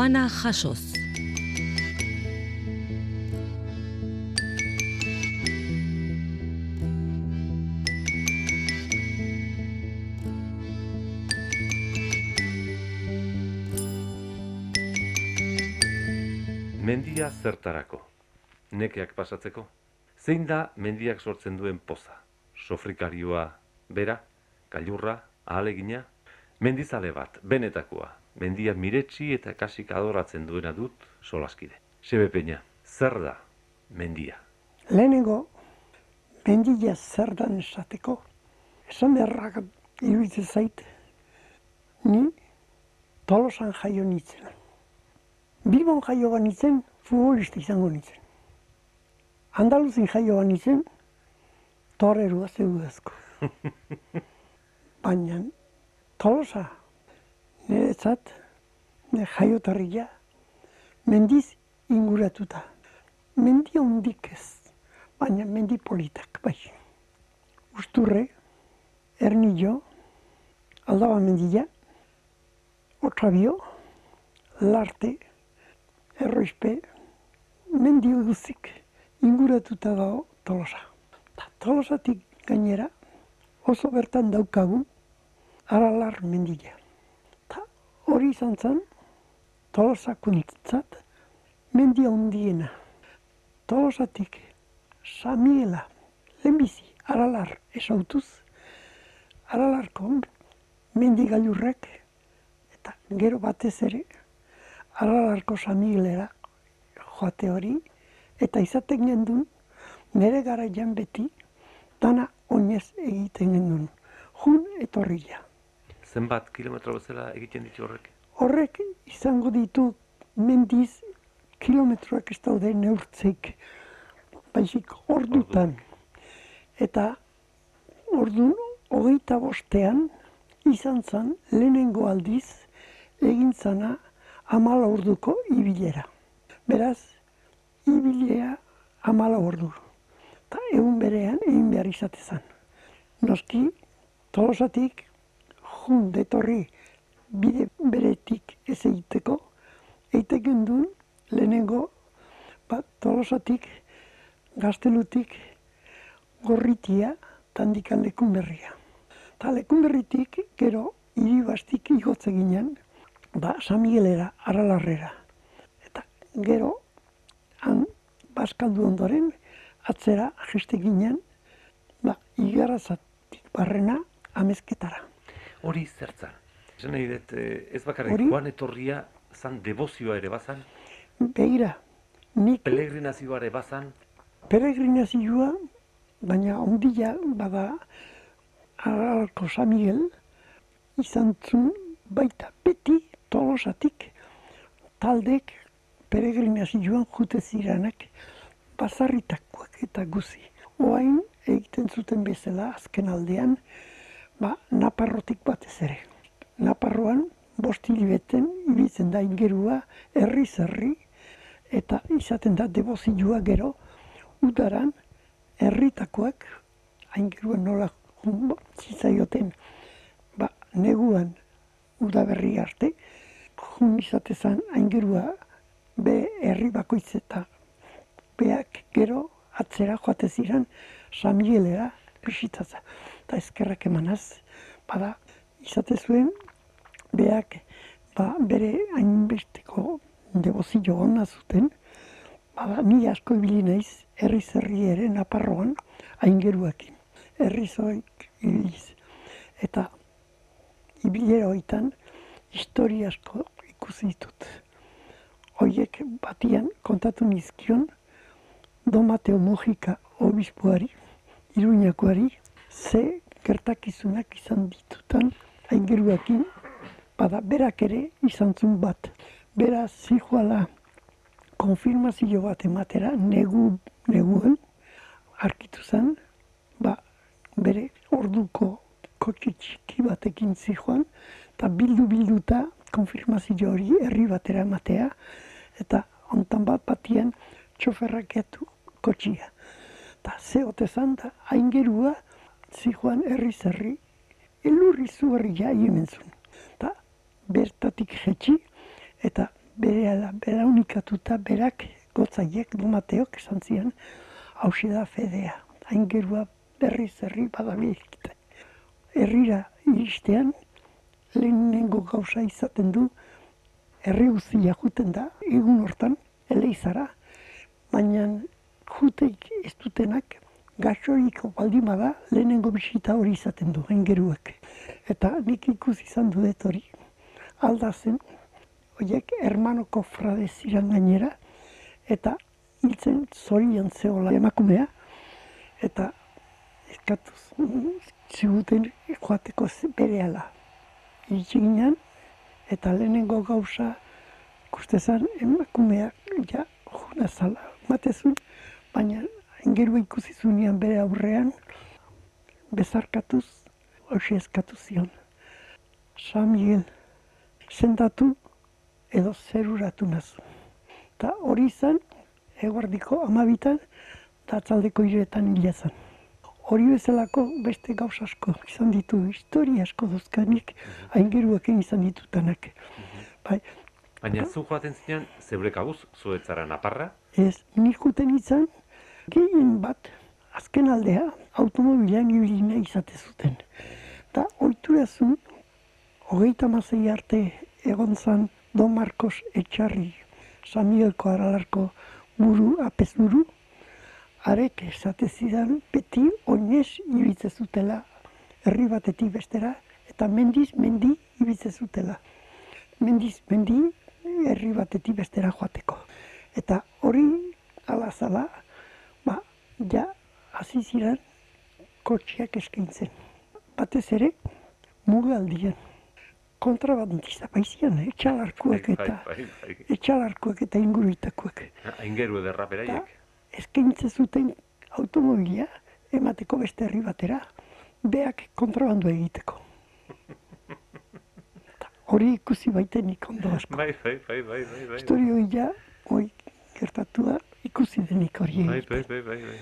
Doana jasoz. Mendia zertarako? Nekeak pasatzeko? Zein da mendiak sortzen duen poza? Sofrikarioa bera, gailurra, ahalegina? Mendizale bat, benetakoa. Mendia miretsi eta kasik adoratzen duena dut solaskide. Sebe peña, zer da mendia? Lehenengo, mendia zer da esateko. Esan beharrak iruditzen zait, ni tolosan jaio nintzen. Bilbon jaio nitzen, futbolista izango nitzen. Andaluzin jaio nitzen, torrerua zeudazko. Baina, tolosa, niretzat, nire jaiotarria, mendiz inguratuta. Mendi hondik ez, baina mendi politak, bai. Usturre, ernillo, aldaba mendia, otrabio, larte, erroizpe, mendi guzik inguratuta dago tolosa. Ta tolosatik gainera oso bertan daukagu aralar mendia. Hori izan zen tolosa kuntzat mendia hundiena. Tolosatik Samiela lehenbizi aralar esautuz aralarko mendi gailurrek eta gero batez ere Aralarko samilera joate hori, eta izaten gendun, nire gara beti, dana oinez egiten gendun. Jun etorria. Zenbat kilometro bezala egiten ditu horrek? Horrek izango ditu mendiz kilometroak ez daude neurtzeik. Baizik ordutan. Eta ordu hogeita bostean izan zen lehenengo aldiz egin zana amala orduko ibilera. Beraz, ibilea amala ordu. Ta egun berean egin behar izatezan. Noski, tolosatik, jun detorri bide beretik ez egiteko, eiteken duen lehenengo ba, tolosatik, gaztelutik, gorritia, tandikan lekun berria. Ta lekun berritik, gero, iribastik igotze ginen, ba, San Miguelera, Aralarrera. Eta gero, han, baskaldu ondoren, atzera, jeste ginen, ba, igarrazatik barrena, amezketara. Hori zertza. Esan nahi dut, eh, ez bakarrik, Hori? Juan Etorria zan debozioa ere bazan? Beira, nik... Pelegrinazioa ere bazan? Pelegrinazioa, baina ondila, bada, Aralarko San Miguel, izan zun, baita beti tolosatik taldek peregrinazioan jute ziranak bazarritakoak eta guzi. Oain egiten zuten bezala azken aldean, ba, naparrotik batez ere. Naparroan, bosti libeten, ibiltzen da ingerua, herri zerri, eta izaten da debozioa gero, udaran, herritakoak, aingeruan nola zitzaioten, ba, neguan udaberri arte, jun izatezan aingerua be herri bakoitz eta beak gero atzera joate ziren Samielera bisitatza. Eta ezkerrak emanaz, bada, izate zuen, beak ba, bere hainbesteko debozio hona zuten, bada, ni asko ibili naiz herri zerri ere naparroan aingeruakin. Herri zoik ibiliz. Eta ibilera hoitan, historia asko ikusi ditut. Hoiek batian kontatu nizkion, Do Mateo Mojika obispoari, iruñakoari, ze gertakizunak izan ditutan, aingeruakin, bada berak ere izan zun bat. Bera zijoala konfirmazio bat ematera, negu, neguen, arkitu zen, ba, bere orduko kotxe txiki batekin zijoan, eta bildu-bilduta konfirmazio hori herri batera ematea, eta ontan bat batien txoferrak etu kotxia. Ta ze otezan da, hain gerua, zijoan herri zerri, elurri zuherri ja hemen Ta bertatik jetxi, eta bere bera unikatuta berak gotzaiek domateok esan zian hausi da fedea. Hain gerua berriz herri badabilkite. Herrira iristean lehenengo gauza izaten du herri guztia juten da egun hortan eleizara, baina juteik ez dutenak gaxoriko baldin bada lehenengo bisita hori izaten du engeruek. Eta nik ikusi izan dudet hori aldazen, horiek hermanoko frade ziren gainera, eta hiltzen zorian zehola emakumea, eta eskatuz ziguten joateko bere ala. Iritsi ginen, eta lehenengo gauza ikustezan emakumea ja juna zala matezun, baina engeru ikusi zunean bere aurrean bezarkatuz hoxe eskatu zion. San Miguel, sendatu edo zeruratu nazu. Ta hori izan, eguardiko amabitan, eta atzaldeko iretan hila zen. Hori bezalako beste gauz asko izan ditu, historia asko dozkanik, aingeruak izan ditutanak. Bai, Baina zu joaten zinean, zeure kabuz, zuetzara naparra, ez, nik juten izan, gehien bat, azken aldea, automobilean ibilina izate zuten. Eta oiturazun, hogeita mazei arte egon zan Don Marcos Etxarri, San Miguelko aralarko buru, apez buru, arek esate zidan beti oinez ibitze zutela herri batetik bestera, eta mendiz mendi ibitze zutela. Mendiz mendi herri batetik bestera joateko. Eta hori ala zala, ba, ja, hasi ziren kotxeak eskaintzen. Batez ere, mugaldian. Kontrabandista baizian, etxalarkuak bai, eta bai, bai, etxalarkuak eta inguruitakoak. Aingeru ederra Eta beraiek. eskaintze zuten automobila emateko beste herri batera, beak kontrabandu egiteko. Hori ikusi baiten nik ondo asko. Bai, bai, bai, bai, bai, bai. Historio ja, hoi gertatu da, ikusi denik hori Bai, bai, bai, bai, bai.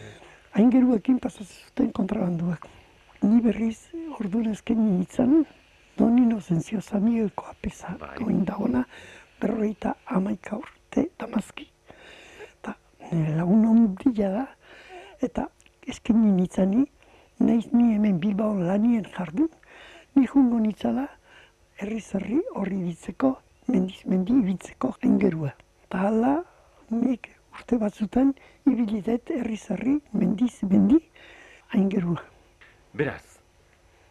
Aingeruekin pasatzen zuten kontrabanduak. Ni berriz orduan ezken nintzen, Don Inocencio Samielko apesa Bai. goin dagona, berroita amaika urte damazki. Eta nire lagun ondila da, eta ezken nintzani, naiz ni hemen Bilbao lanien jardun, ni jungo nitzala herri zerri horri bitzeko, mendiz mendi ibitzeko aingerua. Eta hala, nik urte batzutan ibilidet herri zerri, mendiz mendi aingerua. Beraz,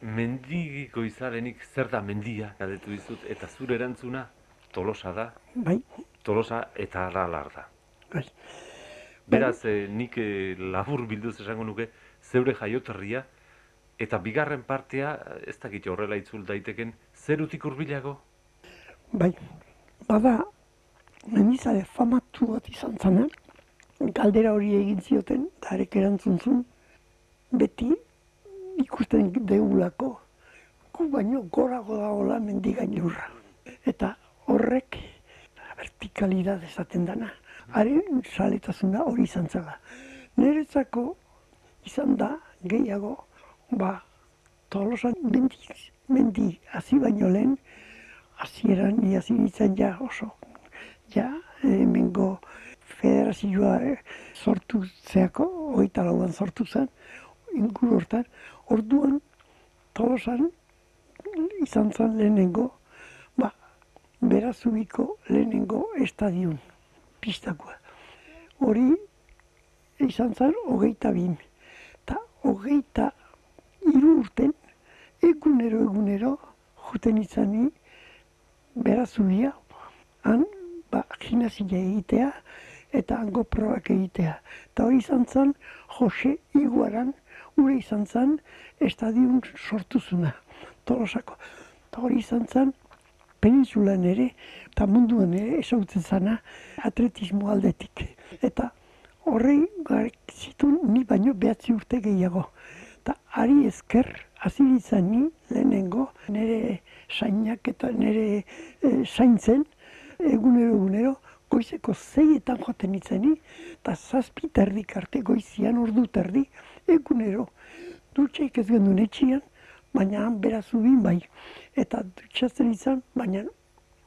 mendigiko izarenik zer da mendia galdetu dizut, eta zure erantzuna tolosa da, Bai, tolosa eta aralar da. bai. Beraz, eh, nik eh, labur bilduz esango nuke, zeure jaioterria, eta bigarren partea, eh, ez dakit horrela itzul daiteken, zerutik hurbilago? Bai, bada, mendizale famatu bat izan zana, galdera hori egin zioten, da arek erantzun zuen, beti ikusten deulako, gu baino gorago dagoela mendigain lurra. Eta horrek, vertikalidad esaten dana, haren saletasuna hori izan zela. Niretzako izan da gehiago, ba, tolosan mendi, mendi hasi baino lehen, hasieran ni hasi nintzen ja oso, ja, hemengo federazioa eh, sortu zeako, hogeita lauan sortu zen, inguru hortan, orduan tolosan izan zen lehenengo, ba, berazubiko lehenengo estadion, pistakoa. Hori izan zen hogeita bin. Eta hogeita hiru urten, egunero egunero, juten izani berazubia, han, ba, gimnasia egitea, eta hango probak egitea. Eta hori izan zen, Jose Iguaran, ure izan zen, estadion sortuzuna, tolosako. Eta hori izan zen, penintzulan ere, eta munduan ere, esautzen zana, atletismo aldetik. Eta horrei zituen ni baino behatzi urte gehiago. Eta ari esker, hasi ni lehenengo, nire sainak eta nire eh, zaintzen, egunero egunero, goizeko zeietan joaten itzeni, eta zazpi terdik arte goizian ordu terdi, egunero. Dutxeik ez gendun etxian, baina han berazubin bai. Eta dutxatzen izan, baina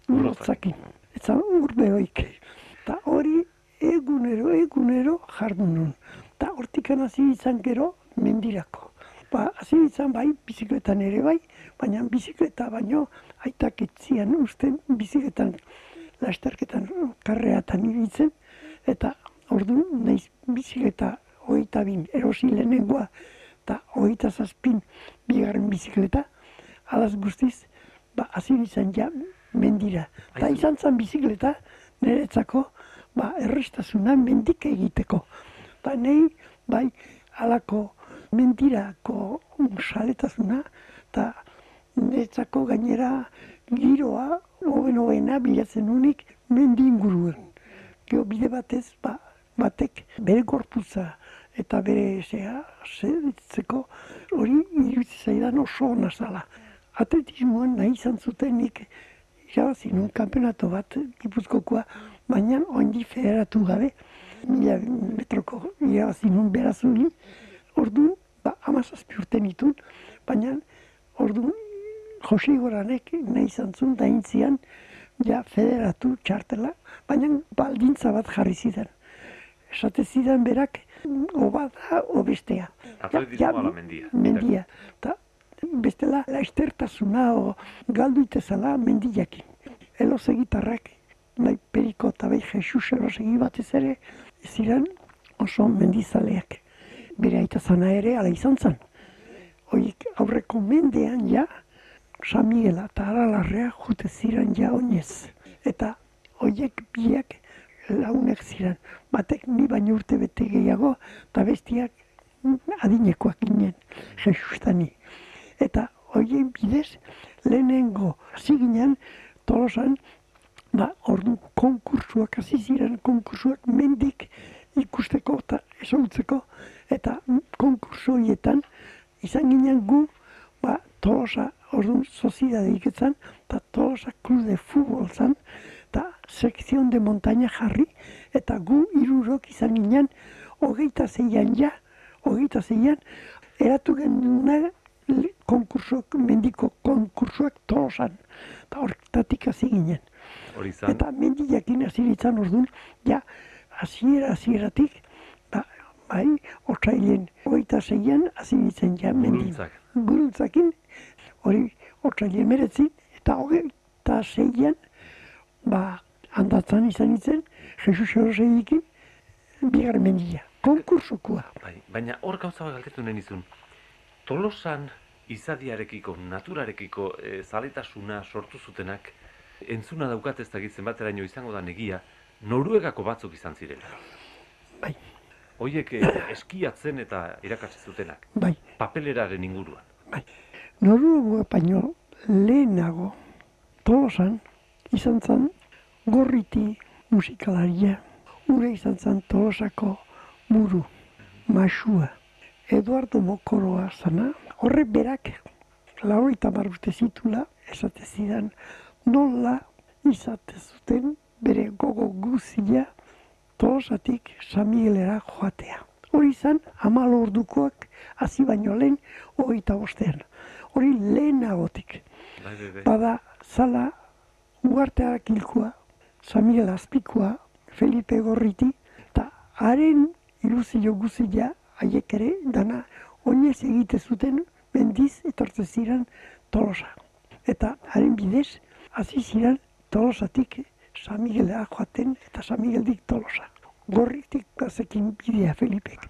lotzakin. etzan urbeoik. Eta hori egunero, egunero jardun nun. Eta hortikan hasi izan gero mendirako. Ba, hasi izan bai, bizikletan ere bai, baina bizikleta baino aitak etzian usten bizikletan lasterketan karreatan ibiltzen, eta ordu naiz bizikleta hogeita bin erosi lehenengoa, eta hogeita zazpin bigarren bizikleta, alaz guztiz, ba, hasi izan ja mendira. Eta izan zen bizikleta, niretzako, ba, errestasuna mendik egiteko. Ba, nahi, bai, alako mendirako saletasuna, eta niretzako gainera giroa, hoben hobena bilatzen unik mendi inguruen. Gero bide batez, ba, batek bere gorputza eta bere zea, zeritzeko hori iruditzen zaidan oso ona zala. Atletismoan nahi izan zuten nik irabazi nun kanpenato bat gipuzkokoa, baina oindi federatu gabe, mila metroko irabazi nun berazuri, orduan, ba, amazazpi urte nitun, baina orduan Jose Goranek nahi izan zuen da intzian, ja federatu txartela, baina baldintza bat jarri zidan. Esate zidan berak, oba da, obestea. Atletismoa ala mendia. Mendia. Ta, bestela, laistertasuna o galdu itezala mendiakin. Eloze gitarrak, nahi periko eta bai Jesus elosegi batez ere, ziren oso mendizaleak. Bere aita zana ere, ala izan zen. Oik aurreko mendean ja, San Miguela eta Aralarrea jute ziren ja oinez. Eta hoiek biak launek ziren. Batek ni baino urte bete gehiago, eta bestiak adinekoak ginen, jesustani. Eta hoien bidez, lehenengo hasi ginen, tolosan, ba, ordu konkursuak hasi ziren, konkursuak mendik ikusteko eta esautzeko, eta konkursu horietan, izan ginen gu, ba, tolosa, orduan, soziedade iketzen, eta tolosa cruz de futbol zan, eta sekzion de montaña jarri, eta gu irurok izan ginen, hogeita zeian ja, hogeita zeian, eratu genuna konkursuak, mendiko konkursuak tolosan, eta horretatik hasi ginen. Eta mendiakin hasi ditzan orduan, ja, hasiera hasieratik, ba, bai, otsailen, hogeita zeian hasi ditzen ja mendi. Guruntzak. Guruntzakin, hori otsailen meretzi, eta hogeita zeian, ba, handatzen izan ditzen, Jesus Eroseikin, bigarren mendia, konkursokoa. bai, baina hor gauza bat galdetu nahi nizun. Tolosan izadiarekiko, naturarekiko e, zaletasuna sortu zutenak, entzuna daukat ez dakitzen bateraino izango da negia, Noruegako batzuk izan zirela. Bai, Hoiek e, eskiatzen eta irakatsi zutenak, bai, papeleraren inguruan. bai. Noruego baino lehenago, tolosan, izan zen gorriti musikalaria, ure izan zen tolosako buru, masua. Eduardo Mokoroa zana, horre berak, lauroita mar urte zitula, esate zidan, nola izate zuten bere gogo guzia tolosatik San Miguelera joatea. Hori izan, amal ordukoak hasi baino lehen, hogeita bostean. Hori lehenagotik. Bai, bai, bai. Bada, zala, uarteak hilkoa, San Miguel Azpikoa, Felipe Gorriti, eta haren iluzio guzia, haiek ere, dana, oinez egite zuten, mendiz etortze ziren tolosa. Eta haren bidez, hasi ziren tolosatik San Miguelera joaten, eta San Migueldik tolosa. Gorritik bazekin bidea Felipek.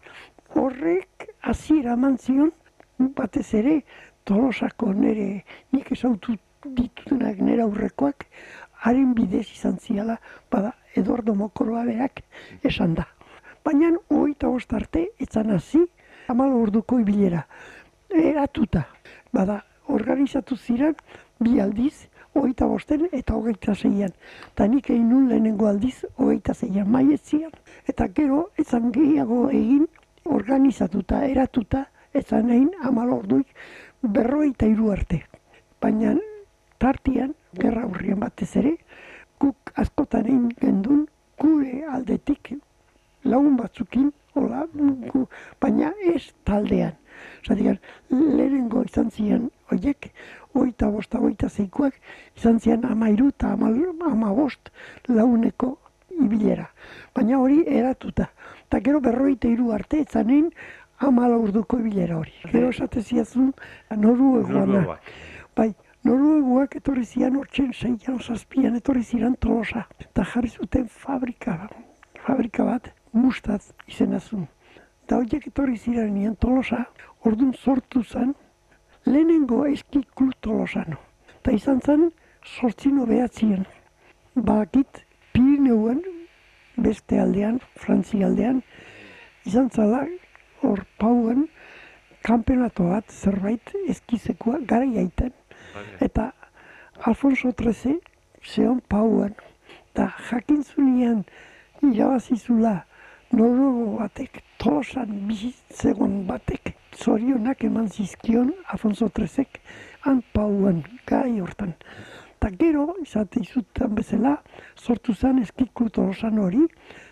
Horrek hasiera eman zion, batez ere, tolosako nire nik esautu ditutunak nire aurrekoak, haren bidez izan ziala, bada Eduardo Mokoroa berak esan da. Baina hogeita bost arte, etzan hasi, amal orduko ibilera. Eratuta, bada, organizatu ziren, bi aldiz, hogeita bosten eta hogeita zeian. Eta nik egin nun lehenengo aldiz, hogeita zeian maietzian. Eta gero, etzan gehiago egin, organizatuta, eratuta, etzan egin amal orduik berrogeita hiru arte. Baina tartian, gerra hurrian batez ere, guk askotan egin gendun, gure aldetik lagun batzukin, hola, gu, baina ez taldean. Zatik, lehenengo izan ziren, oiek, oita bosta, oita zeikoak, izan zian amairu eta ama bost launeko ibilera. Baina hori eratuta. Eta gero berroita iru arte, etzanein ama laurduko ibilera hori. Gero esate ziazun. Noruegoak. Bai, noruegoak etorri zian hortzen zeian zazpian etorri ziren tolosa. Eta jarri zuten fabrika, fabrika bat, mustaz izena zuen. Eta horiek etorri ziren nien tolosa, orduan sortu zen, lehenengo eski klub tolosano. Eta izan zen, sortzino behatzien. Bakit, Pirineuen, beste aldean, Frantzi aldean, izan zala, hor pauen, kampeonato bat zerbait eskizekua gara jaiten. Bai, Eta Alfonso XIII zeon pauen. Eta jakin zunean irabazizula noruego batek, tolosan bizitzegon batek, zorionak eman zizkion Alfonso XIII han pauen gai hortan. Eta gero, izate izutan bezala, sortu zen eskiklu tolosan hori,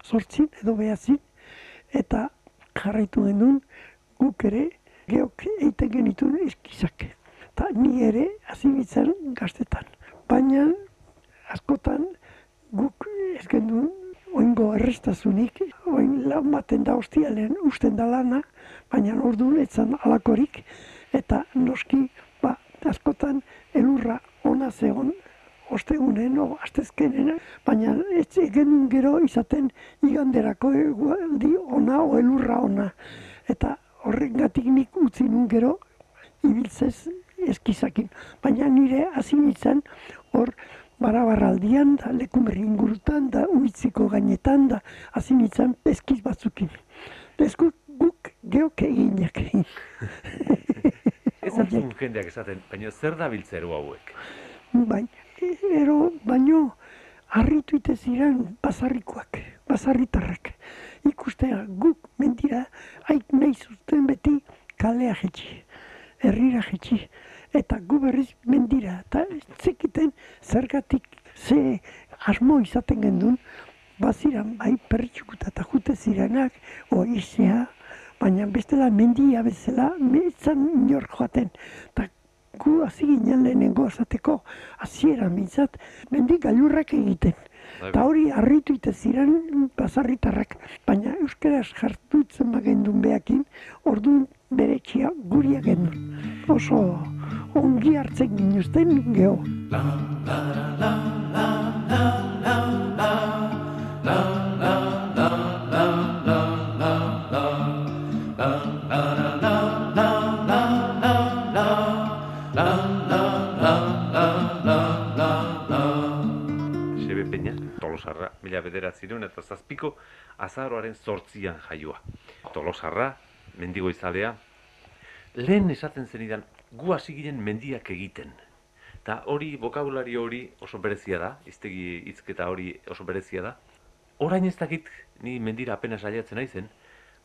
sortzin edo behazin, eta jarraitu genuen guk ere geok egiten genituen eskizak. Eta ni ere hasi nintzen gaztetan. Baina askotan guk ez genuen oingo errestasunik, oin lan baten da hostialen usten da lana, baina orduan etzan alakorik, eta noski, ba, askotan elurra ona zegon, ostegunen, o astezkenen, baina ez genuen gero izaten iganderako egualdi ona o elurra ona. Eta horrengatik nik utzi nun gero ibiltzez eskizakin. Baina nire hasi nintzen hor barabarraldian da, lekumerri ingurutan da, uitziko gainetan da, hasi nintzen eskiz batzukin. Esku guk geok eginak. Ez hartzun jendeak esaten, baina zer da biltzeru hauek? bai, ero baino harritu ite ziren basarrikoak, basarritarrak. Ikustea guk mendira haik nahi zuten beti kalea jetxi, herrira jetxi. Eta gu berriz mendira, eta zekiten zergatik ze asmo izaten gendun, baziran bai pertsukuta eta jute zirenak, o izea, baina bestela mendia bezala, metzan inor joaten. Eta gu hasi ginen lehenengo esateko, hasiera mintzat, mendi gailurrak egiten. Bai, Eta hori harritu ite ziren basarritarrak, baina euskaraz jartutzen bagendun behakin, orduan bere txia guria gendun. Oso ongi hartzen ginuzten geho. Sebe mila bederatzireun eta zazpiko azaroaren zortzian jaioa. Tolosarra, mendigo izalea, lehen esaten zenidan, gu hasi ginen mendiak egiten. Eta hori, bokabulari hori oso berezia da, iztegi hitzketa hori oso berezia da. Orain ez dakit, ni mendira apenas saiatzen naizen,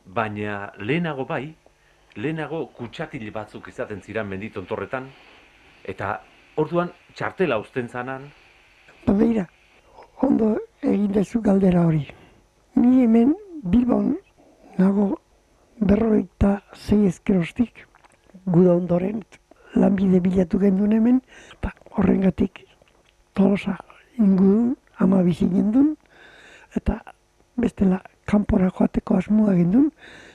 baina lehenago bai, lehenago kutsatil batzuk izaten ziren menditontorretan, eta orduan txartela uzten zanan, beira, ondo egin dezu galdera hori. Ni hemen Bilbon nago berrogeita zei ezkerostik, guda ondoren lanbide bilatu gendun hemen, eta horrengatik tolosa ingurun ama bizi gendun, eta bestela kanpora joateko asmoa gendun,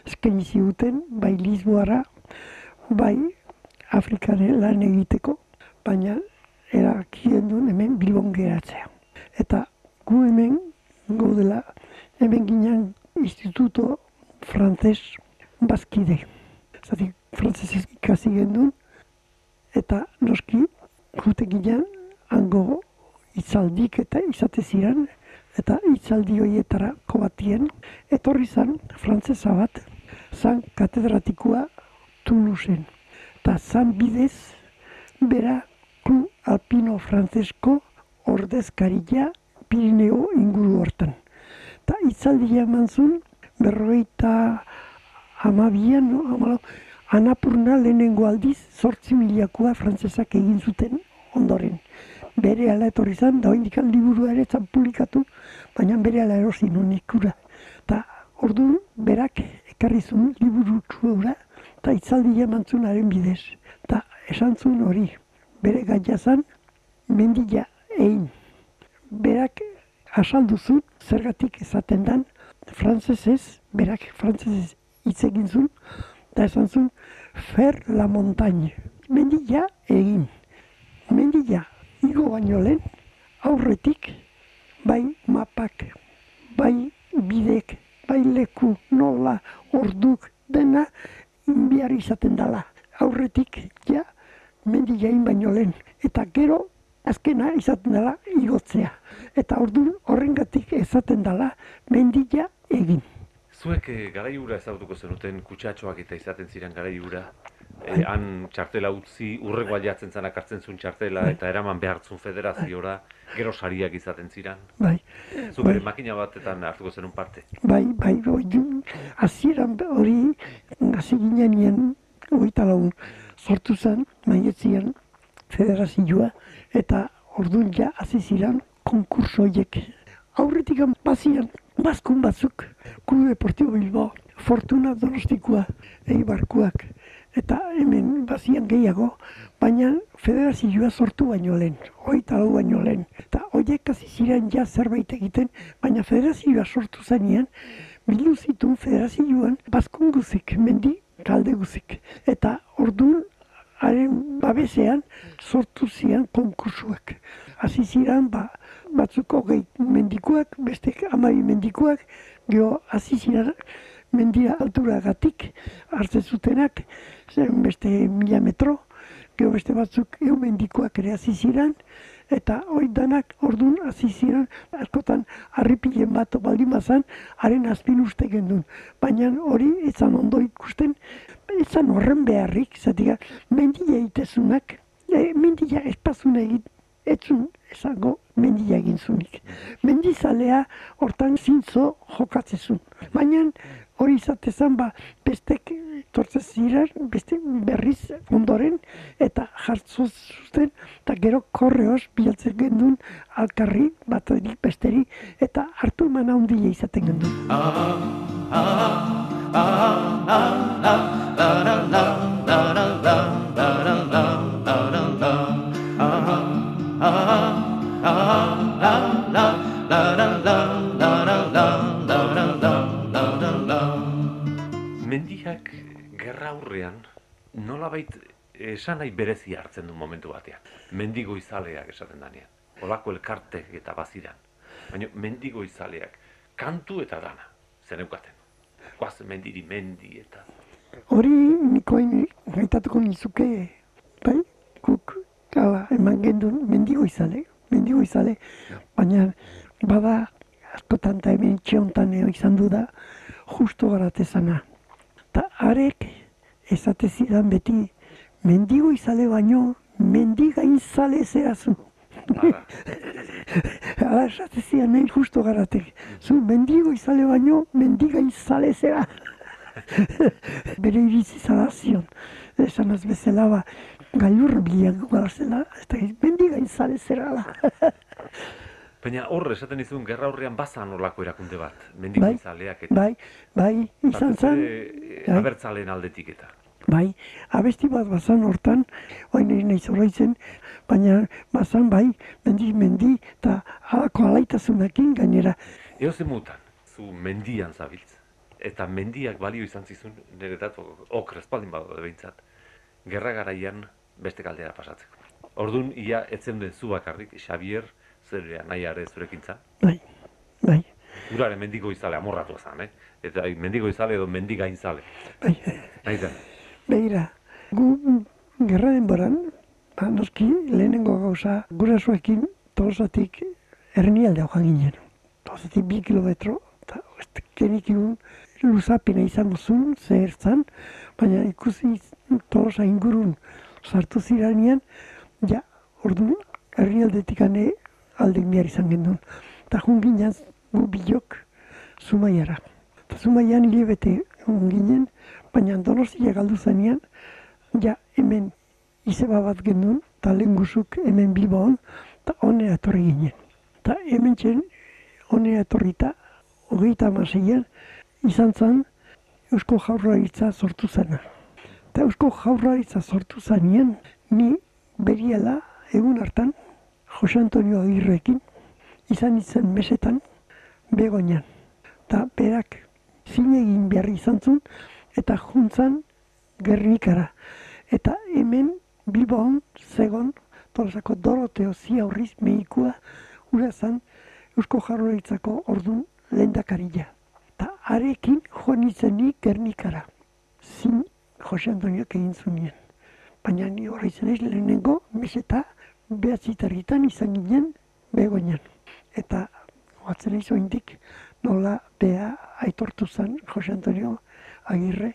eskaini ziguten bai Lisboara, bai Afrikare lan egiteko, baina erabaki gendun hemen Bilbon geratzea. Eta gu hemen gaudela, hemen ginen instituto frantzes bazkide. Zatik, frantzesez ikasi gendun, eta noski jute ginen hango itzaldik eta izate ziren, eta itzaldi horietara kobatien, etorri zan frantzesa bat, zan katedratikoa Toulouseen. Eta zan bidez, bera Klu Alpino Frantzesko ordezkaria Pirineo inguru hortan. Eta itzaldia eman zuen, berrogeita amabian, no, amalo, Anapurna lehenengo aldiz, zortzi miliakua frantzesak egin zuten ondoren. Bere ala etorri zan, da indikan liburua ere zan publikatu, baina bere ala erosi nun ikura. Eta orduan berak ekarri zuen liburu txuura, eta itzaldia eman haren bidez. Eta esan zuen hori, bere gaia zan, mendia egin. Berak asalduzu, zergatik esaten dan, frantzesez, berak frantzesez hitz egin zuen, eta esan zuen, fer la montagne. Mendia egin. Mendia igo baino lehen, aurretik, bai mapak, bai bidek, bai leku, nola, orduk, dena, behar izaten dela. Aurretik, ja, mendi jain baino lehen. Eta gero, azkena izaten dela igotzea. Eta orduan horrengatik esaten dela mendila egin. Zuek e, garaiura ezagutuko zenuten kutsatxoak eta izaten ziren garaiura. E, han txartela utzi, urrego jatzen zanak hartzen zuen txartela Bai. eta eraman behartzun federaziora, gero sariak izaten ziren. Bai, Zu bere makina batetan hartuko zenun parte. bai, bai, bai, hasieran hori, hasi ginean hogeita lagun, sortu zen, maietzian, federazioa, eta orduan ja hasi ziren konkurso horiek. Aurretik bazian, bazkun batzuk, Club Deportivo Bilbao, Fortuna Donostikoa, Eibarkuak, eta hemen bazian gehiago, baina federazioa sortu baino lehen, hogeita lau baino lehen. Eta horiek hasi ziren ja zerbait egiten, baina federazioa sortu zenean, bildu zituen federazioan bazkun guzik, mendi kalde guzik. Eta orduan, haren babesean sortu ziren konkursuak. Hasi ziren, ba, batzuk hogei mendikuak, beste amabi mendikuak, geho hasi ziren mendira alturagatik hartzen zutenak, zen beste mila metro, geho beste batzuk edo mendikuak ere hasi ziren, eta hori danak orduan hasi ziren, askotan harripilen bat baldin bazan, haren azpin uste gendun. Baina hori izan ondo ikusten, izan horren beharrik, zatika, mendia egitezunak, e, mendia espazun egin, etzun esango mendia egin zunik. Mendizalea hortan zintzo jokatzezun. Baina hori izatezan ba, bestek tortzez ziren, beste berriz ondoren, eta jartzo zuten, eta gero korreoz bilatzen gendun alkarri, baterik besteri, eta hartu eman handia izaten gendun. Mendiak gerra aurrean nolabait esan nahi berezi hartzen du momentu batean. Mendigo izaleak esaten danean. Olako elkarte eta baziran. Baina mendigo izaleak kantu eta dana zer eukaten. Guaz mendiri mendi eta... Hori nikoin gaitatuko nizuke, bai, guk gala eman gendun mendigo izale, mendigo izale, baina bada askotan eta hemen txeontan izan du da justo garatezana. Ta arek esate zidan beti mendigo izale baino mendigain zale zerazu. Hala, esate zidan nahi justo garatek. Zu mendigo izale baino mendigain zale zera. Bere iritzi zala zion. Esan az bezala ba, gailur bilan gara zela, eta mendigain zale zerala. Baina hor esaten dizun gerra aurrean bazan olako erakunde bat. Mendigo Bai, izaleak eta... bai, bai, izan zen, bai. abertzaleen aldetik eta. bai, abesti bat bazan hortan, oin nahi nahi zorraitzen, baina bazan bai, mendi, mendi, eta halako alaitasunakin gainera. Eo mutan, zu mendian zabiltz. Eta mendiak balio izan zizun, niretat, okre espaldin badaude behintzat, gerra garaian beste kaldera pasatzeko. Ordun ia etzen den zu bakarrik, Xavier, zerea nahiare zurekin zan. Bai, bai, Urare mendigo izale, amorratu zan, eh? Eta mendigo izale edo mendigain zale. bai. Nahi zen. Begira, gu gerra denboran, ba, noski lehenengo gauza gurasoekin tolosatik ernialdea joan ginen. Tolosatik bi kilometro, eta ez genikun luzapena izango zuen, zer baina ikusi tolosa ingurun sartu ziranean, ja, orduan herrialdetik ane alde behar izan gendun. Eta jun ginen gu bilok zumaiara. Eta zumaian hile bete egon ginen, baina donostia galdu zenean, ja hemen izeba bat gendun, eta lehen guzuk hemen Bilbaon, eta honera etorri ginen. Eta hemen txen, honera etorrita, hogeita amaseian, izan zen Eusko Jaurlaritza sortu zena. Eta Eusko Jaurlaritza sortu zenean, ni beriela, egun hartan, Jose Antonio Agirrekin, izan izan mesetan, begoinan. Ta berak zine egin behar izan zuen, eta juntzan gernikara. Eta hemen Bilbon, zegon, tolosako Doroteo ziaurriz mehikua, ura zan Eusko Jarroitzako ordun lehendakarila. Ta arekin joan izenik gernikara. Zin Jose Antoniok egin zunien. Baina ni horri zen ez lehenengo, meseta behatzitarritan izan ginen begoinan. Eta guatzen eizo indik nola bea aitortu zen Jose Antonio Agirre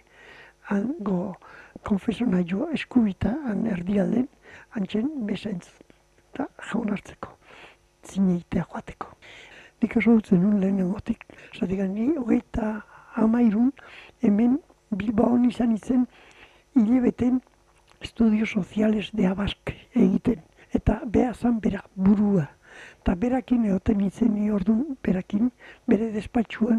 hango konfesionaio eskubita han erdialden antzen besaintz eta jaun hartzeko zineitea joateko. Nik oso dutzen nuen lehenengotik, zatik ni hogeita amairun hemen Bilbaon izan izen hilebeten estudio soziales de abask egiten. Eta beha zan bera burua. Eta berakin egoten izen ordun berakin, bere despatxuan,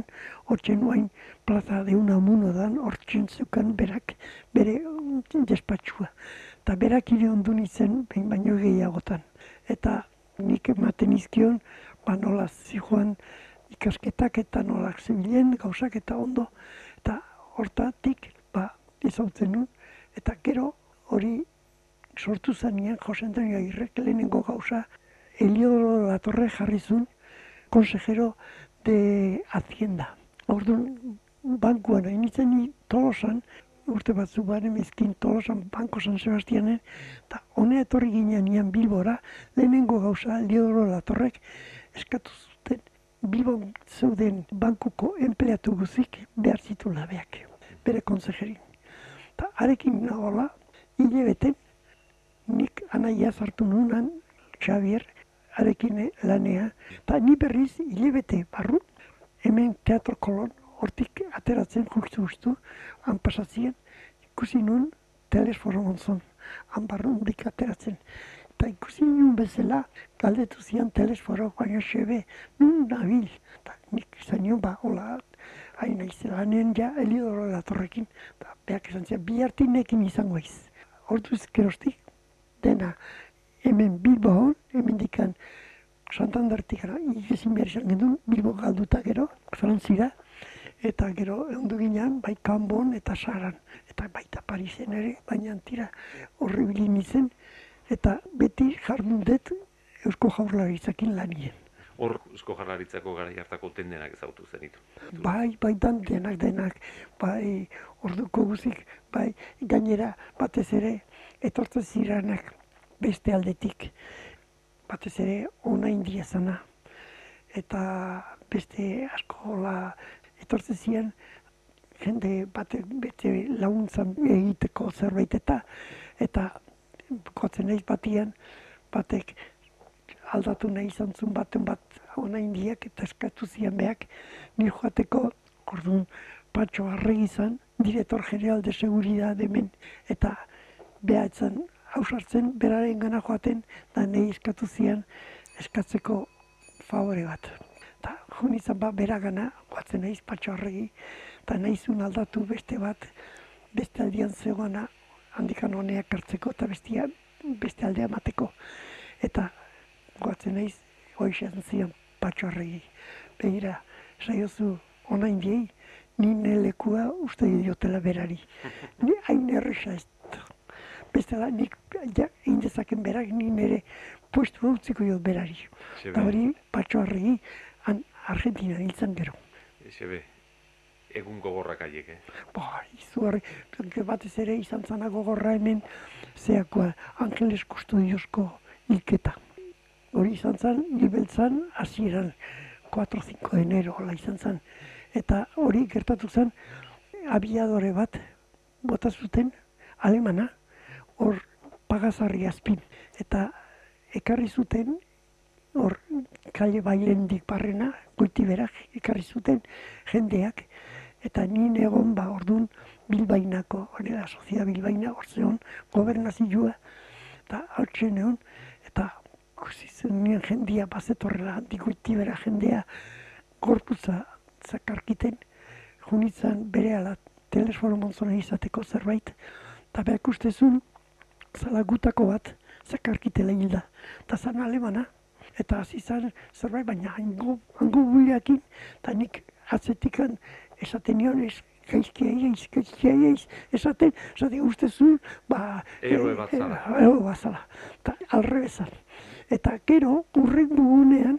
hortzen nuain plaza de una muno dan, hortzen zukan berak, bere despatxua. Eta berakin ondun izen, behin baino gehiagotan. Eta nik ematen izkion, ba nola zijoan ikasketak eta nolak zebilen, gauzak eta ondo. Eta hortatik, ba, ezautzen nun, eta gero hori sortu zanean Jose Antonio Agirrek lehenengo gauza Eliodoro Latorre jarri zuen konsejero de Hacienda. Orduan, bankuan hain itzen ni tolosan, urte batzu baren ezkin tolosan banko San Sebastianen, eta honea etorri ginean nian Bilbora, lehenengo gauza Eliodoro Latorrek eskatu zuten Bilbon zeuden bankuko empleatu guzik behar zitu labeak, bere konsejerin. Eta arekin nagola, hile beten, nik anaia zartu nunan, Xavier, arekin lanea, eta ni berriz hile bete barru, hemen teatro kolon, hortik ateratzen justu justu, han pasatzien, ikusi nun telesforo monzon, han barru hundik ateratzen. Eta ikusi nun bezala, galdetu zian telesforo, baina xebe, nun nabil. Eta nik izan ba, hola, hain naiz, ja, elidoro datorrekin, eta behak esan zian, bi hartinekin izango iz. Hortu gerostik, dena, hemen Bilbo hemen dikan, Santandertik gara, ikizin behar izan gendun, Bilbo galduta gero, Frantzira, eta gero ondu ginean, bai Kanbon eta Saran, eta baita Parisen ere, baina antira horribili nizen, eta beti jardun dut Eusko Jaurlaritzakin lanien. Hor Eusko Jarlaritzako gara hartako tendenak ezautu zenitu. Bai, bai, dan denak denak, bai, orduko guzik, bai, gainera batez ere, etortzen ziranak beste aldetik, batez ere ona india zana. Eta beste askola etortzen ziren, jende bate, bete laguntzan egiteko zerbait eta eta gotzen naiz batian, batek aldatu nahi izan zuen baten bat ona indiak eta eskatu zian behak, ni joateko orduan patxo arregi izan, direktor general de seguridad hemen, eta behatzen hausartzen, beraren gana joaten, da nahi eskatu zian eskatzeko favore bat. Ta, jun izan ba, bera joatzen nahiz patxo arregi, eta nahizun aldatu beste bat, beste aldian zegoana, handikan honeak hartzeko, eta bestia, beste aldea mateko. Eta goatzen naiz, hoixan zian patxo arregi. Begira, saiozu ona indiei, ni nelekua uste diotela berari. Ni hain erresa ez. Bestela, nik ja, indezaken berak ni nire puestu utziko jot berari. Eta hori, patxo arregi, han Argentina hiltzen gero. Ese egun gogorrak aiek, eh? Ba, izu horri, batez ere izan zana gogorra hemen, zeakoa, Angeles Kustodiozko hilketa. Hori izan zan, hilbeltzan, hasieran 4-5 de enero, hola izan zan. Eta hori gertatu zen, abiadore bat, bota zuten, alemana, hor pagazarri azpin. Eta ekarri zuten, hor kaile bailendik barrena, goiti berak, ekarri zuten jendeak, eta nien egon ba ordun bilbainako, hori da, sozia bilbaina, hor zeon, gobernazioa, eta hartzen egon, eta kusi zen nien jendia bazetorrela, dikuiti bera jendea, gorputza zakarkiten, junitzen bere ala telesforo monzona izateko zerbait, eta behar ustezun, zala gutako bat, zakarkitela hilda. Eta zan alemana, eta hasi zan zerbait, baina hango, hango buiakin, eta nik atzetikan esaten nion, ez, gaizki aieiz, gaizki aieiz, esaten, esaten ustezu, ba... Eroe bat eh, zara. eh, Eroe bat zala. Eta alrebezan. Eta gero, urren dugunean,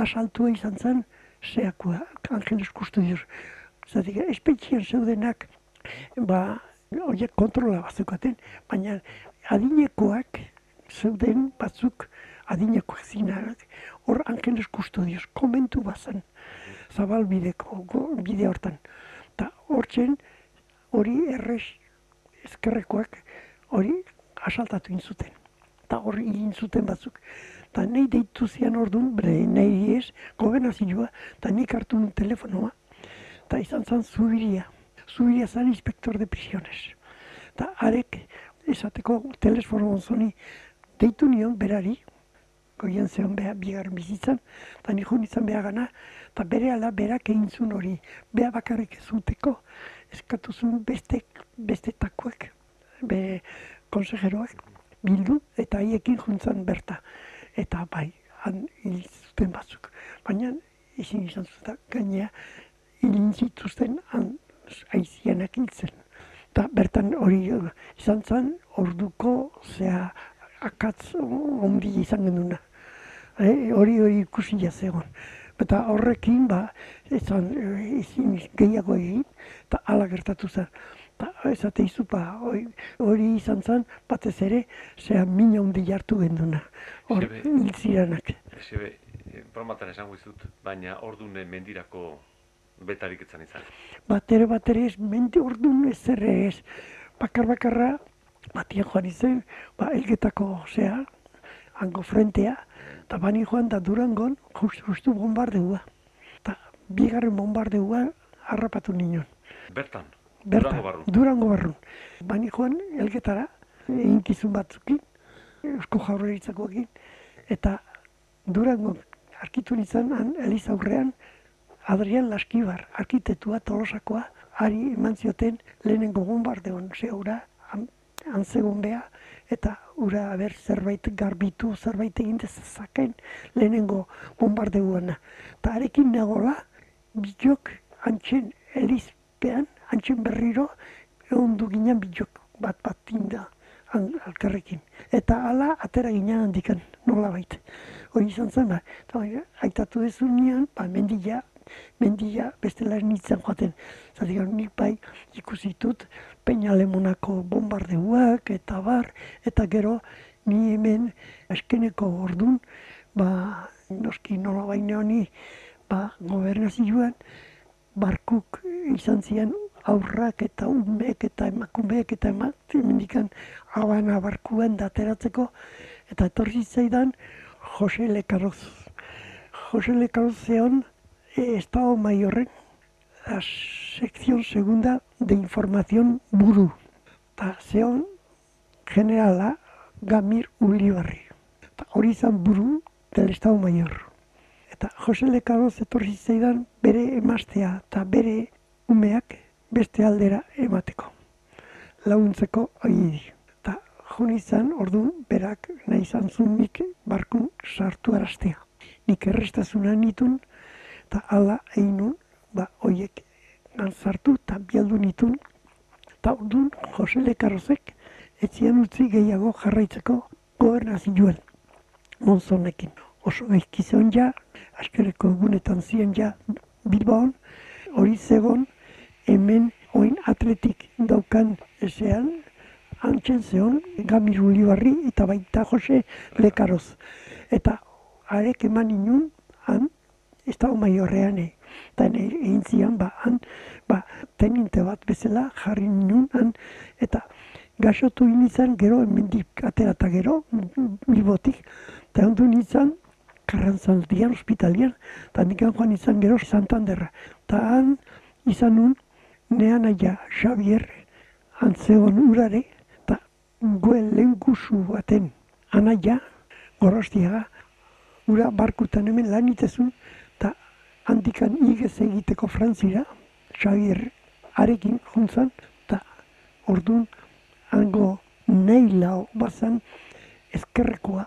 asaltua izan zen, zeakua, Angeles Custodios. Zatik, espetxian zeudenak, ba, horiek kontrola bazukaten, baina adinekoak zeuden batzuk adinekoak zinak, hor Angeles Custodios, komentu bazan, zabal bideko, go- bide hortan. Ta hortzen, hori errez ezkerrekoak, hori asaltatu inzuten. Eta hori egin zuten batzuk. Eta nahi deitu zian orduan, bere nahi ez, gobernazioa, eta nik hartu nun telefonoa, eta izan zan zubiria. Zubiria zan inspektor de prisiones. Eta arek, esateko telefono zoni, deitu nion berari, goian zeon beha bigarren bizitzan, eta nik joan izan beha gana, eta bere ala berak egin zuen hori, beha bakarrik ez zuteko, eskatu zuen beste, bestetakoak, be konsejeroak, bildu, eta haiekin juntzan berta. Eta bai, han hil zuten batzuk. Baina, ezin izan zuten, gainea, hilin zituzten han aizianak hiltzen. Eta bertan hori eh, izan zen, orduko, zea, akatz ondi izan genuna. Eh, hori hori ikusi zegoen. Eta horrekin, ba, ezan, eh, ezin gehiago egin, eta ala gertatu zen. Eta esate izu, ba, hori, izan zen, batez ere, zea mina hundi jartu genduna. Hor, hil ziranak. Bromatan esango izut, baina ordune mendirako betarik izan. bat ere bat ere ez, mente orduan ez ere ez. Bakar bakarra, batian joan izan, ba, elgetako, zea, hango frentea, eta bani joan da durangon, justu, justu bombardeua. Eta bigarren bombardeua harrapatu ninon. Bertan, Bertan, Durango barrun. Durango barrun. Bani joan elgetara, eginkizun batzukin, eusko jaurlaritzakoekin, eta Durango arkitu nintzen, han, Eliza aurrean, Adrian Laskibar, arkitektua tolosakoa, ari eman zioten lehenengo bombardeon, ze ura, zegoen beha, eta ura aber zerbait garbitu, zerbait egin dezazaken lehenengo bombardeuana. Eta arekin nagola, bilok antxen elizpean, antxen berriro, egon du ginen bilok bat bat inda han- alkarrekin. Eta hala atera ginen handikan, nola baita. Hori izan zen, ba, aitatu dezu nian, ba, mendia, mendia bestela ez nintzen joaten. Zatik, nik bai ikusi dut Peña Lemonako bombardeuak eta bar, eta gero ni hemen eskeneko ordun, ba, noski nola baina honi, ba, gobernazioan, barkuk izan ziren aurrak eta umeek eta emakumeek eta ematen mendikan abana barkuan dateratzeko eta etorri zaidan Jose Lekaroz. Jose Lekaroz zeon Estado Mayorren la sección segunda de información buru. Ta zeon generala Gamir Ulibarri. Ta hori izan buru del Estado Mayor. Eta Jose Lekaroz etorri zaidan bere emaztea eta bere umeak beste aldera emateko. Laguntzeko agiri. Eta jun izan, orduan, berak nahi izan zuen nik barkun sartu araztea. Nik errestazuna nitun, eta ala egin nun, ba, oiek sartu eta bialdu nitun. Eta orduan, Jose Lekarozek, etzian utzi gehiago jarraitzeko gobernazioan, monzonekin. Oso gaizki zeon ja, askereko egunetan ziren ja Bilbaon, hori zegon, hemen oin atletik daukan ezean, antzen zeon, Gamir Ulibarri eta baita Jose Lekaroz. Eta arek eman inun, Estado Maiorrean, e. eta egin zian, ba, han, ba, teninte bat bezala jarri ninun, han, eta gaxotu nintzen gero, hemendik atera eta gero, Bilbotik, eta ondu nintzen, Karrantzaldian, ospitalian, eta nikan joan izan gero Santanderra. Eta han izan nun, nean aia Xavier, antzegon urare, eta guen lehen guzu baten anaia, gorostiaga, ura barkutan hemen lan itezun, handikan igez egiteko frantzira, Xavier arekin juntzan, eta orduan hango nahi lau bazan ezkerrekoa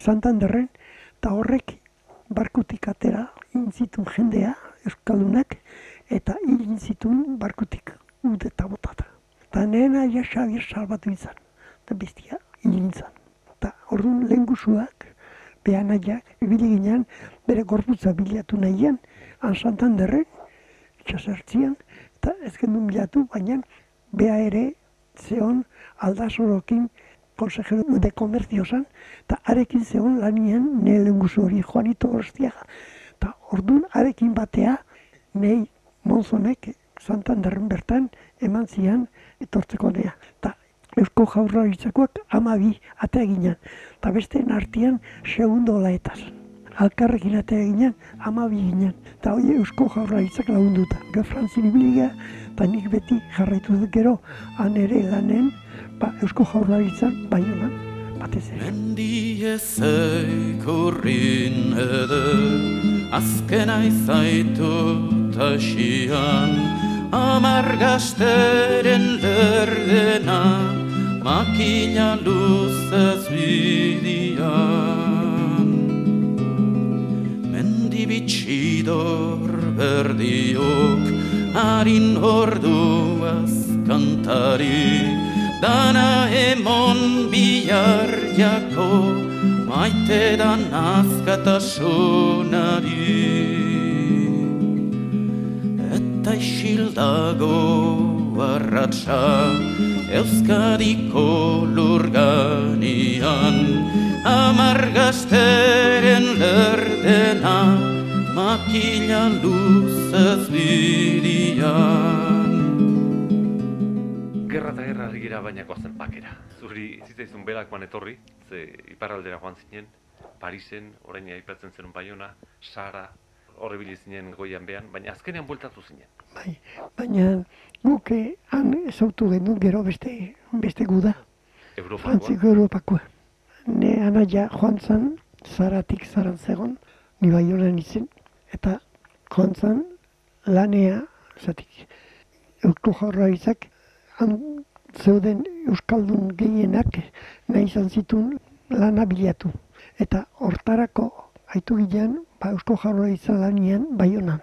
Santanderren, eta horrek barkutik atera intzitun jendea, Euskaldunak, eta hil zituen barkutik udeta botata. Eta nena ja Xabier salbatu izan, eta bestia hil. Eta orduan lehen guzuak, behanaiak, ibili ginean, bere gorputza bilatu nahian, han Santanderren, itxasertzian, eta ez gendun bilatu, baina bea ere zeon aldasorokin konsejero de komerzio zan, eta arekin zeon lanien nire lenguzu hori Juanito Orstiaga. Eta orduan arekin batea, nei Monzonek Santanderren bertan eman zian etortzeko nea. Eta Eusko Jaurlaritzakoak amabi atea ginen. Eta beste artean segundo laetaz. Alkarrekin atea ginen, amabi ginen. Eta hoi Eusko Jaurlaritzak lagunduta. Ge Frantzin ibiliga, eta nik beti jarraitu dut gero, han ere lanen, ba, Eusko Jaurlaritzan, baina batez ere. Mendi ezeik urrin edo, azkena izaitu tasian, amargasteren lerdena, makina luzez bidian. Mendi bitxidor berdiok, harin orduaz kantari, dana emon bihar jako, maite da nazkatasunari. Eta isildago arratsa, Euskadiko lurganian, amargazteren lerdena, makila luzez bidian. Gerra eta gerra ari gira baina goazen pakera. Zuri zitzaizun belakoan etorri, ze iparraldera joan zinen, Parisen, orain aipatzen zenun Baiona, Sara, horre bili zinen goian behan, baina azkenean bueltatu zinen. Bai, baina guk eh, han ezautu genuen gero beste, beste guda, Europakoa. Frantziko Europakoa. Ne anaia joan zan, zaratik zaran zegon, ni bai honen izen, eta joan zan lanea, zatik, Eusko Jaurlaritzak, han zeuden Euskaldun gehienak nahi izan zituen lana bilatu. Eta hortarako haitu gilean, ba, Eusko Jaurlaritza lanian baionan.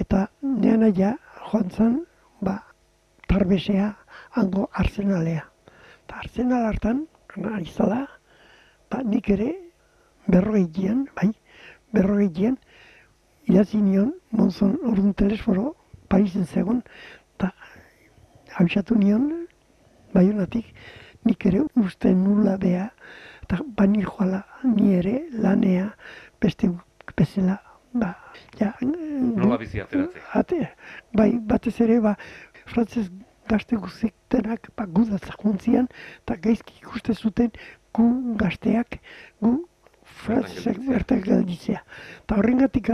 Eta nean aia joan zan, ba, tarbesea hango arsenalea. Eta arsenal hartan, ari zala, ba, nik ere berrogei gian, bai, berrogei gian, idatzi nion, monzon orduan telesforo, Parisen zegon, eta abisatu nion, baionatik, nik ere uste nula bea, eta bani joala ni ere lanea beste bezala, ba, ja, Nola bizi ateratzea. Ate, bai, batez ere, ba, frantzez gazte guzik denak, ba, gudatzak juntzian, eta gaizki ikuste zuten gu gazteak, gu gelditzea. bertak gelditzea. Eta horrengatik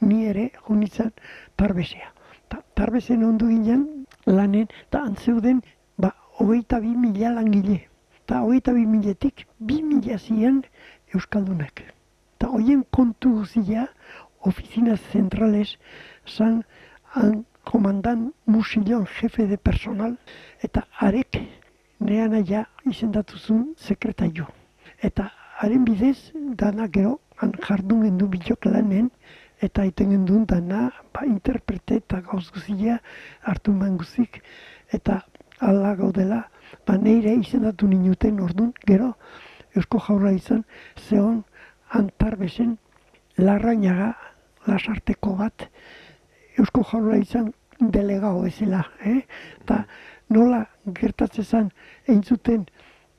ni ere junitzen tarbesea. Ta, tarbesen ondu ginen lanen, eta antzeuden, ba, hogeita bi mila langile. Eta hogeita bi miletik, bi mila ziren Euskaldunak. Eta hoien kontu guzia, oficinas centrales, zan han komandan Musillon jefe de personal, eta arek nean aia izendatu zuen sekretaio. Eta haren bidez, dana gero, han jardun gendu bilok lanen, eta iten gendun dana, ba, interprete eta gauz guzia hartu guzik, eta ala gaudela, ba, neire izendatu ninuten ordun, gero, Eusko Jaurra izan, zehon antarbesen larrainaga lasarteko bat Eusko Jaurlaritzan delegao bezala, eh? Ta nola gertatzen zen eintzuten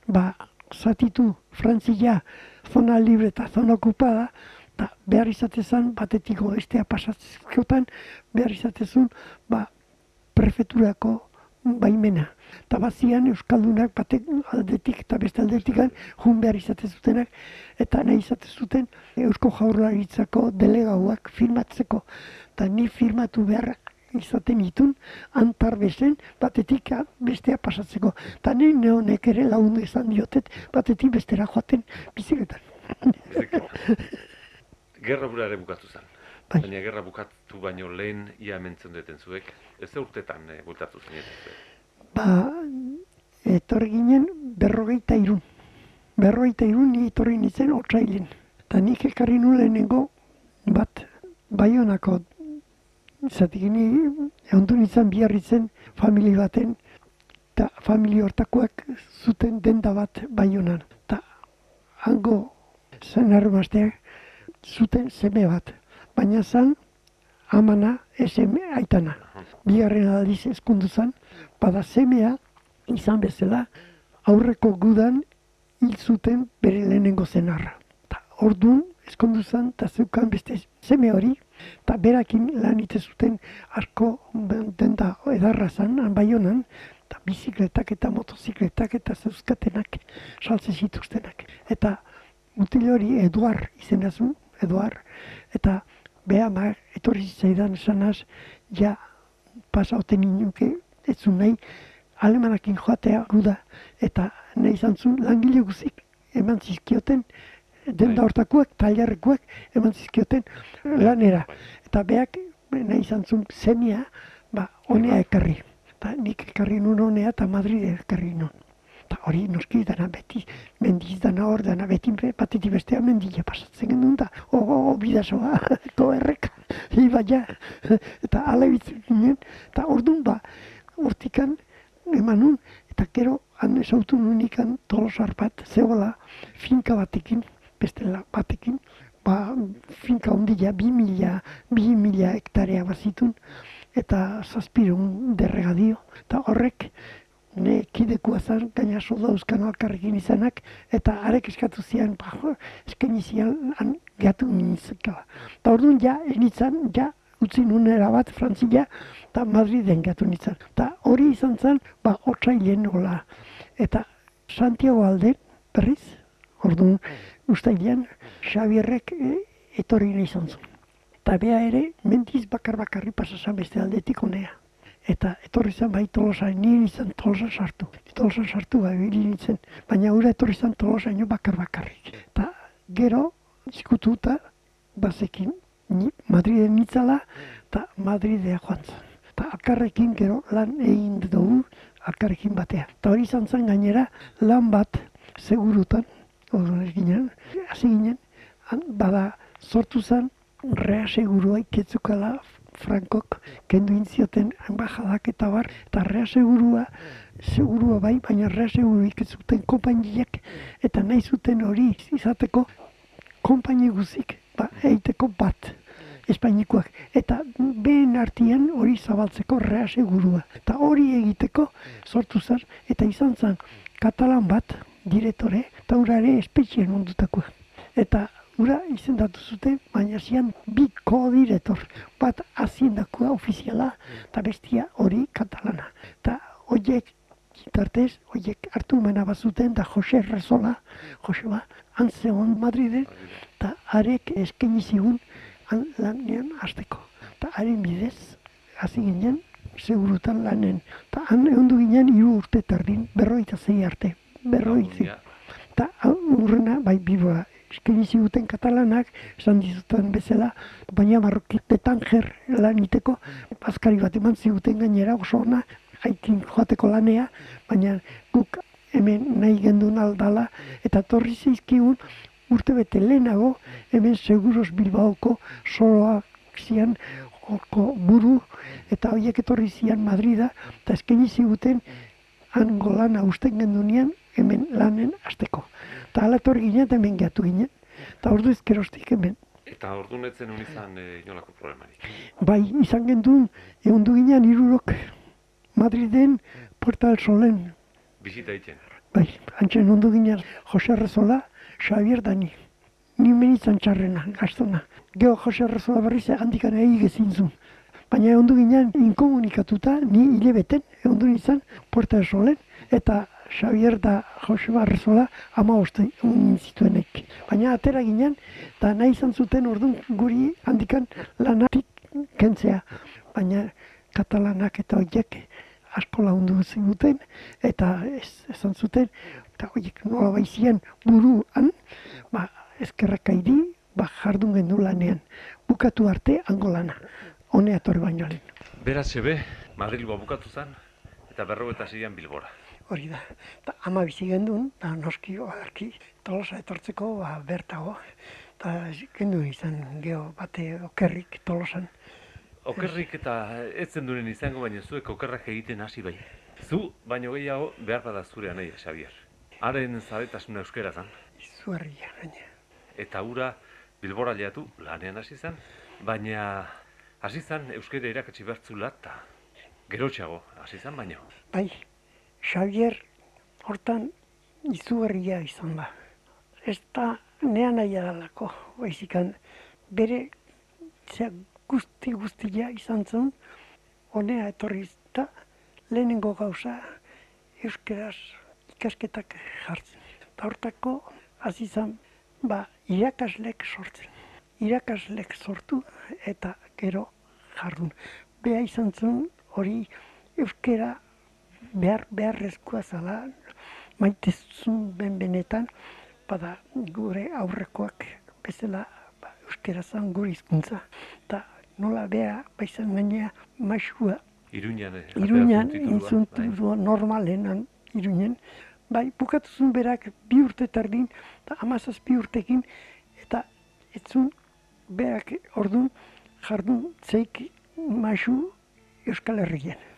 ba zatitu Frantzia zona libre eta zona okupada, eta behar izaten zen batetik oestea pasatzezkotan, behar izaten zuen ba, prefeturako baimena. Eta bazian Euskaldunak batek aldetik eta beste aldetik jun behar izaten zutenak, eta nahi izaten zuten Eusko Jaurlaritzako delegauak firmatzeko. Eta ni firmatu behar izaten itun, antar bezen, batetik a- bestea pasatzeko. Eta ni neonek ere lagundu izan diotet, batetik bestera joaten biziketan. Gerra bura ere bukatu zen. Bai. Baina gerra bukatu baino lehen ia hementzen duten zuek. Ez ze urtetan e, bueltatu zineten zuek. Ba, etorri ginen berrogeita irun. berroita irun ni etorri nintzen otsailen. Eta nik ekarri nu lehenengo bat baionako zatik ni egondu nintzen biarritzen famili baten eta famili hortakoak zuten denda bat baionan. Eta hango zen armazteak zuten seme bat. Baina zan amana eseme aitana. Bigarren aldiz eskundu zan, bada semea izan bezala aurreko gudan hil zuten bere lehenengo zenarra. Ta orduan eskondu zan, eta zeukan beste seme hori, eta berakin lan ite zuten asko denda edarra zan, han baionan, eta bizikletak eta motozikletak eta zeuzkatenak saltze zituztenak. Eta mutil hori Eduar izena zuen, Eduar, eta beha ma, etorri zaidan esanaz, ja pasauten inuke, ez zuen nahi, alemanakin joatea guda, eta nahi izan zuen langile guzik eman zizkioten, denda Bai. hortakuak, tailarrekuak eman zizkioten lanera. Eta beak nahi izan zuen semia, ba, honea ekarri. Eta nik ekarri nun honea eta Madrid ekarri nun. Eta hori noski dana beti, mendiz dana hor dana beti be- batetik bestea mendila pasatzen genuen da. O, o, o bidasoa, to erreka, ibaia, eta ala bitzen ginen. Eta orduan ba, hortikan eman eta gero han esautu nunikan tolosar bat, zegoela finka batekin, beste la- batekin, ba, finka ondila, bi mila, bi mila hektarea bazitun, eta zazpirun derregadio, eta horrek ne kidekua zan, gaina solda euskan alkarrekin izanak, eta arek eskatu zian, ba, eskaini zian, han gehatu nintzekala. Eta orduan ja, enitzan, ja, utzi nun bat, Frantzia, eta Madriden gehatu nintzen. Eta hori izan zen, ba, otsailen hola. Eta Santiago alden, berriz, orduan, ustailean, Xabierrek e, etorri izan zuen. Eta bea ere, mendiz bakar bakarri pasasan beste aldetik honea. Eta etorri zen bai tolosa, nire izan tolosa sartu. Tolosa sartu bai nintzen, baina ura etorri zen tolosa ino bakar bakarrik. Eta gero, izkututa, bazekin, ni Madriden nitzala, eta Madridea joan zen. Eta alkarrekin gero lan egin dugu, alkarrekin batean. Eta hori izan zen gainera, lan bat segurutan, orduan ez ginen, hasi ginen, bada sortu zen, rea segurua iketzukala Frankok kendu intzioten enbajadak eta bar, eta rea segurua, bai, baina rea segurua iketzuten konpainiak, eta nahi zuten hori izateko konpaini guzik, ba, eiteko bat, espainikoak. Eta behen artian hori zabaltzeko rea segurua. Eta hori egiteko sortu zen, eta izan zen katalan bat, direktore, eta urare espetxien ondutakoa. Eta ura izendatu zuten, baina zian bi kodiretor. Bat haziendakoa ofiziala, eta bestia hori katalana. Eta horiek tartez, horiek hartu mena bazuten, da Jose Rezola, Joseba, han zegoen Madriden, eta arek eskaini zigun lanean hasteko. Eta haren bidez, hasi ginen, segurutan lanen. Eta han egondu ginen hiru urte tardin, berroita zei arte, berroitzi. Ja, Eta urrena, bai, biboa, eskaini ziguten katalanak, esan dizuten bezala, baina marrokite tanger lan iteko, bazkari bat eman ziguten gainera oso ona, haikin joateko lanea, baina guk hemen nahi gendun aldala, eta torri zizkigun urte bete lehenago, hemen seguros Bilbaoko soloak zian horko buru, eta horiek etorri zian Madrida, eta eskaini ziguten hango lana usten gendunean, hemen lanen hasteko. Eta ala etorri ginen, eta hemen gehatu ginen. Eta ordu ezkerostik hemen. eta ordu netzen hon izan e, inolako problemarik. Bai, izan gendun, egon du ginen irurok Madriden Puerta del Solen. Bisita egiten. Bai, antzen ondu ginen Jose Rezola, Xavier Dani. Ni menitzen txarrena, gaztona. Geo Jose Rezola berriz handikan egi gezintzun. Baina egon du ginen inkomunikatuta, ni hilebeten, egon du nintzen Puerta del Solen, eta Xavier da Joseba Rezola ama oste zituenek. Baina atera ginen, eta nahi izan zuten orduan guri handikan lanatik kentzea. Baina katalanak eta horiek asko lagundu ziguten, eta ez, esan zuten, eta horiek nola baizien buruan, ba, eskerrak aidi, ba, jardun gendu lanean. Bukatu arte hango lana, honea etorri baino lehen. Beraz, ebe, Madrilgoa bukatu zen, eta berro eta zeian Bilbora. Hori da. Ta ama bizi gendun, da noski oarki tolosa etortzeko ba, bertago. Ta gendun izan geho bate okerrik tolosan. Okerrik eta ez zenduren izango, baina zuek okerrak egiten hasi bai. Zu, baino gehiago, behar bada zure nahi, Xavier. Haren zabetasuna euskerazan. Izugarria, gaina. Eta ura bilbora leatu lanean hasi zen, baina hasi zen euskera irakatsi bertzula eta gerotxago hasi zen baino. Bai, Xavier hortan izugarria izan da. Ez da nea nahi adalako, baizikan bere zea guzti guztia izan zen, honea etorri da lehenengo gauza euskeraz ikasketak jartzen. Hortako hasi ba, irakaslek sortzen. Irakaslek sortu eta gero jardun. Bea izan zen hori euskera behar beharrezkoa zala maitezun ben benetan bada gure aurrekoak bezala ba, euskera zan gure hizkuntza eta nola bea baizan gainea maixua Iruñan, eh, Iruñan intzuntu bai. normalenan Iruñen bai bukatu zuen berak bi urte tardin eta amazaz bi urtekin eta etzun berak ordun jardun zeik maixu Euskal Herrien.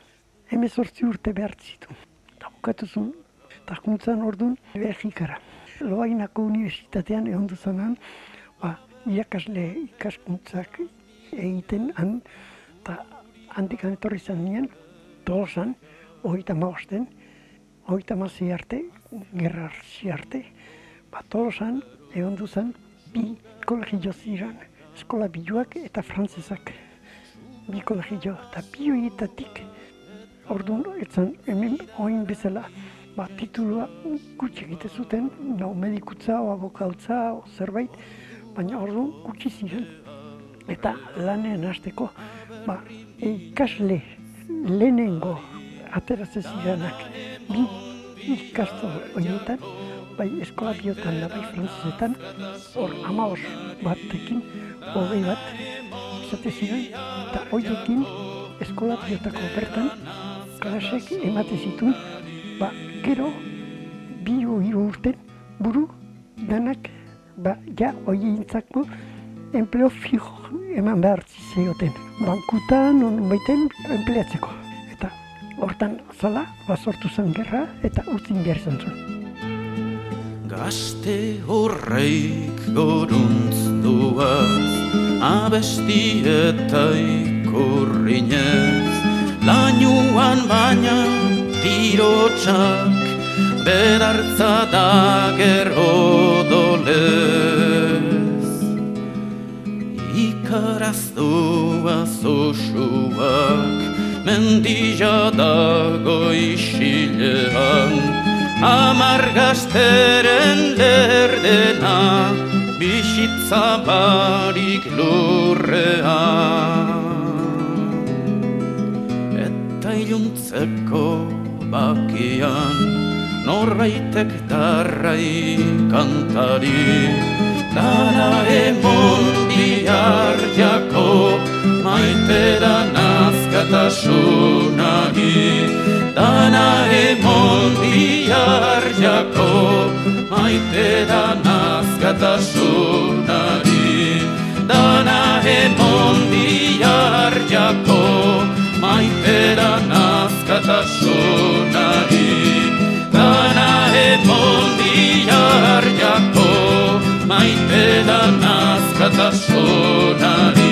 Hemezortzi urte behar zitu. Eta bukatu zuen, eta juntzan orduan Belgikara. Loainako unibertsitatean egon duzanan, ba, irakasle ikaskuntzak egiten han, eta handik etorri izan nien, tolosan, hogeita maosten, hogeita mazi arte, gerra arte, ba, tolosan egon duzan, bi kolegio ziren, eskola biluak eta frantzesak bi kolegio, eta bi horietatik, orduan, etzan, hemen oin bezala, ba, titulua gutxi egite zuten, no, medikutza, o abokautza, o zerbait, baina orduan gutxi ziren. Eta lanean hasteko, ba, ikasle lehenengo ateratzen zirenak, bi ikasto horietan, bai eskola biotan da bai frantzesetan, hor amaos batekin, hogei bat, izate ziren, eta horiekin eskola biotako bertan, klasek emate zituen, ba, gero, bi hiru urten, buru, danak, ba, ja, hoientzako, empleo fijo eman behar zioten. Bankutan, on baiten, empleatzeko. Eta hortan zala, ba, sortu zen gerra, eta utzin behar izan zuen. Gazte horreik goruntz duaz, abesti eta ikurrinez, tirotxak, bedartza da gero dolez. Ikaraztua zosuak, mendila dago isilean, Amar gazteren lerdena, bisitza barik lurrean. Eta iluntzeko bakian, norbaitek darrai kantari, dara emon bihar jako, maite da nazkatasunari, dana emon bihar jako, maite da nazkatasunari, dana emon bihar jako, maite da nazkatasunari, dana emon bihar jako, maite da nazkatasunari.